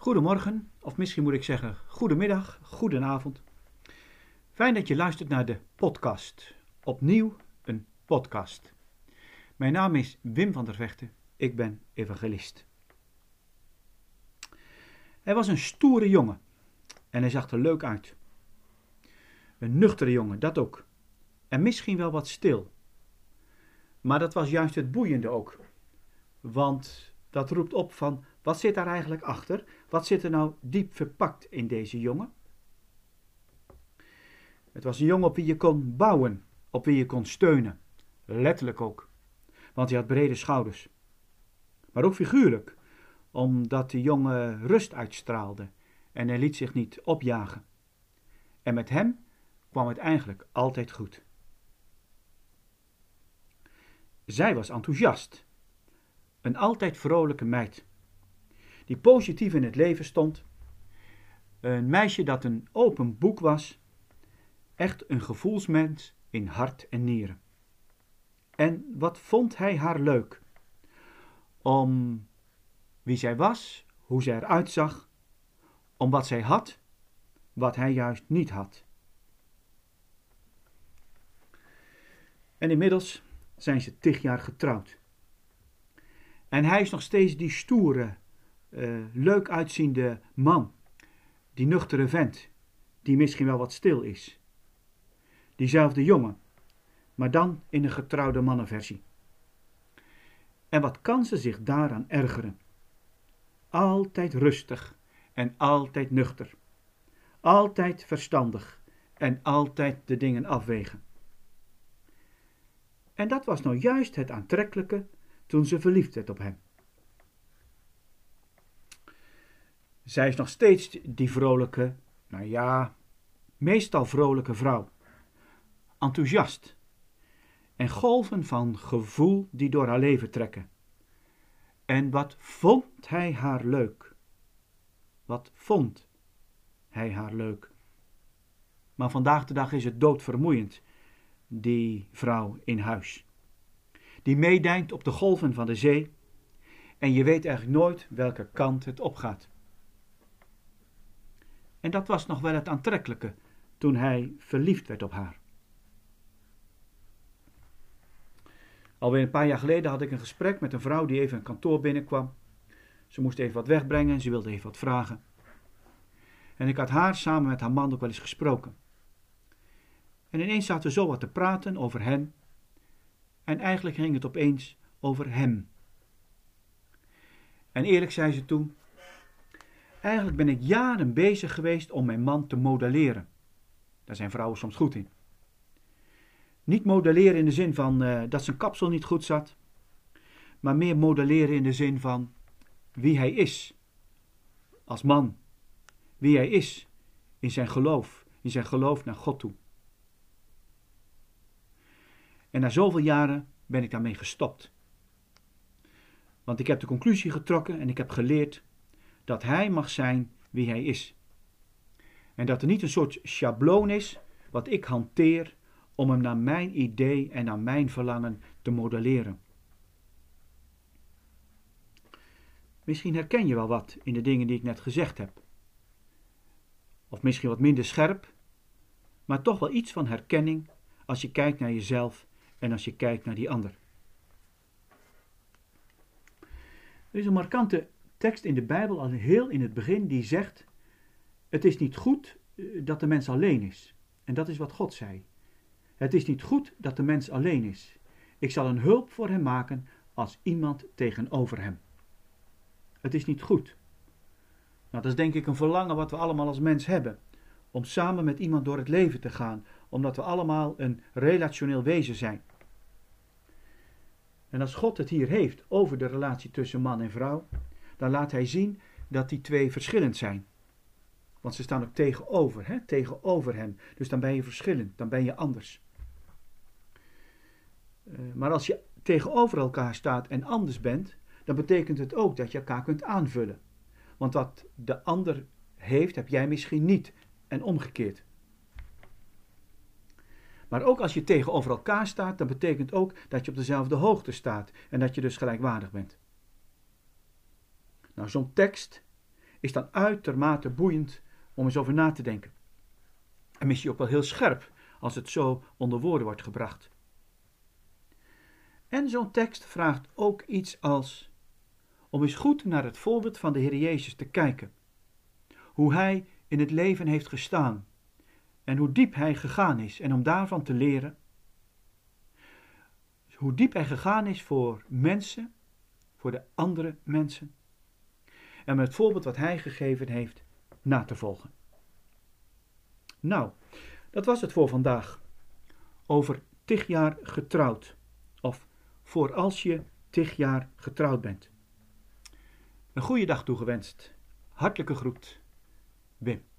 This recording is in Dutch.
Goedemorgen, of misschien moet ik zeggen goedemiddag, goedenavond. Fijn dat je luistert naar de podcast. Opnieuw een podcast. Mijn naam is Wim van der Vechten, ik ben evangelist. Hij was een stoere jongen en hij zag er leuk uit. Een nuchtere jongen, dat ook. En misschien wel wat stil. Maar dat was juist het boeiende ook. Want dat roept op van wat zit daar eigenlijk achter? Wat zit er nou diep verpakt in deze jongen? Het was een jongen op wie je kon bouwen, op wie je kon steunen. Letterlijk ook, want hij had brede schouders. Maar ook figuurlijk, omdat de jongen rust uitstraalde en hij liet zich niet opjagen. En met hem kwam het eigenlijk altijd goed. Zij was enthousiast, een altijd vrolijke meid die positief in het leven stond. Een meisje dat een open boek was. Echt een gevoelsmens in hart en nieren. En wat vond hij haar leuk? Om wie zij was, hoe zij eruit zag, om wat zij had, wat hij juist niet had. En inmiddels zijn ze tig jaar getrouwd. En hij is nog steeds die stoere, uh, leuk uitziende man. Die nuchtere vent, die misschien wel wat stil is. Diezelfde jongen, maar dan in een getrouwde mannenversie. En wat kan ze zich daaraan ergeren? Altijd rustig en altijd nuchter. Altijd verstandig en altijd de dingen afwegen. En dat was nou juist het aantrekkelijke toen ze verliefd werd op hem. Zij is nog steeds die vrolijke, nou ja, meestal vrolijke vrouw. Enthousiast. En golven van gevoel die door haar leven trekken. En wat vond hij haar leuk? Wat vond hij haar leuk? Maar vandaag de dag is het doodvermoeiend, die vrouw in huis. Die meedijnt op de golven van de zee en je weet eigenlijk nooit welke kant het opgaat. En dat was nog wel het aantrekkelijke toen hij verliefd werd op haar. Alweer een paar jaar geleden had ik een gesprek met een vrouw die even een kantoor binnenkwam. Ze moest even wat wegbrengen en ze wilde even wat vragen. En ik had haar samen met haar man ook wel eens gesproken. En ineens zaten we zo wat te praten over hen. En eigenlijk ging het opeens over hem. En eerlijk zei ze toen: Eigenlijk ben ik jaren bezig geweest om mijn man te modelleren. Daar zijn vrouwen soms goed in. Niet modelleren in de zin van uh, dat zijn kapsel niet goed zat, maar meer modelleren in de zin van wie hij is als man, wie hij is in zijn geloof, in zijn geloof naar God toe. En na zoveel jaren ben ik daarmee gestopt. Want ik heb de conclusie getrokken en ik heb geleerd dat hij mag zijn wie hij is. En dat er niet een soort schabloon is wat ik hanteer om hem naar mijn idee en naar mijn verlangen te modelleren. Misschien herken je wel wat in de dingen die ik net gezegd heb. Of misschien wat minder scherp, maar toch wel iets van herkenning als je kijkt naar jezelf en als je kijkt naar die ander. Er is een markante tekst in de Bijbel al heel in het begin die zegt: Het is niet goed eh, dat de mens alleen is. En dat is wat God zei. Het is niet goed dat de mens alleen is. Ik zal een hulp voor hem maken als iemand tegenover hem. Het is niet goed. Nou, dat is denk ik een verlangen wat we allemaal als mens hebben. Om samen met iemand door het leven te gaan, omdat we allemaal een relationeel wezen zijn. En als God het hier heeft over de relatie tussen man en vrouw, dan laat hij zien dat die twee verschillend zijn. Want ze staan ook tegenover, hè? tegenover hem. Dus dan ben je verschillend, dan ben je anders. Uh, maar als je tegenover elkaar staat en anders bent, dan betekent het ook dat je elkaar kunt aanvullen. Want wat de ander heeft, heb jij misschien niet. En omgekeerd. Maar ook als je tegenover elkaar staat, dan betekent ook dat je op dezelfde hoogte staat en dat je dus gelijkwaardig bent. Nou, zo'n tekst is dan uitermate boeiend om eens over na te denken. En misschien ook wel heel scherp als het zo onder woorden wordt gebracht. En zo'n tekst vraagt ook iets als om eens goed naar het voorbeeld van de Heer Jezus te kijken. Hoe Hij in het leven heeft gestaan en hoe diep Hij gegaan is en om daarvan te leren. Hoe diep Hij gegaan is voor mensen, voor de andere mensen. En met het voorbeeld wat Hij gegeven heeft na te volgen. Nou, dat was het voor vandaag. Over tig jaar getrouwd. Of voor als je tig jaar getrouwd bent. Een goede dag toegewenst. Hartelijke groet. Wim.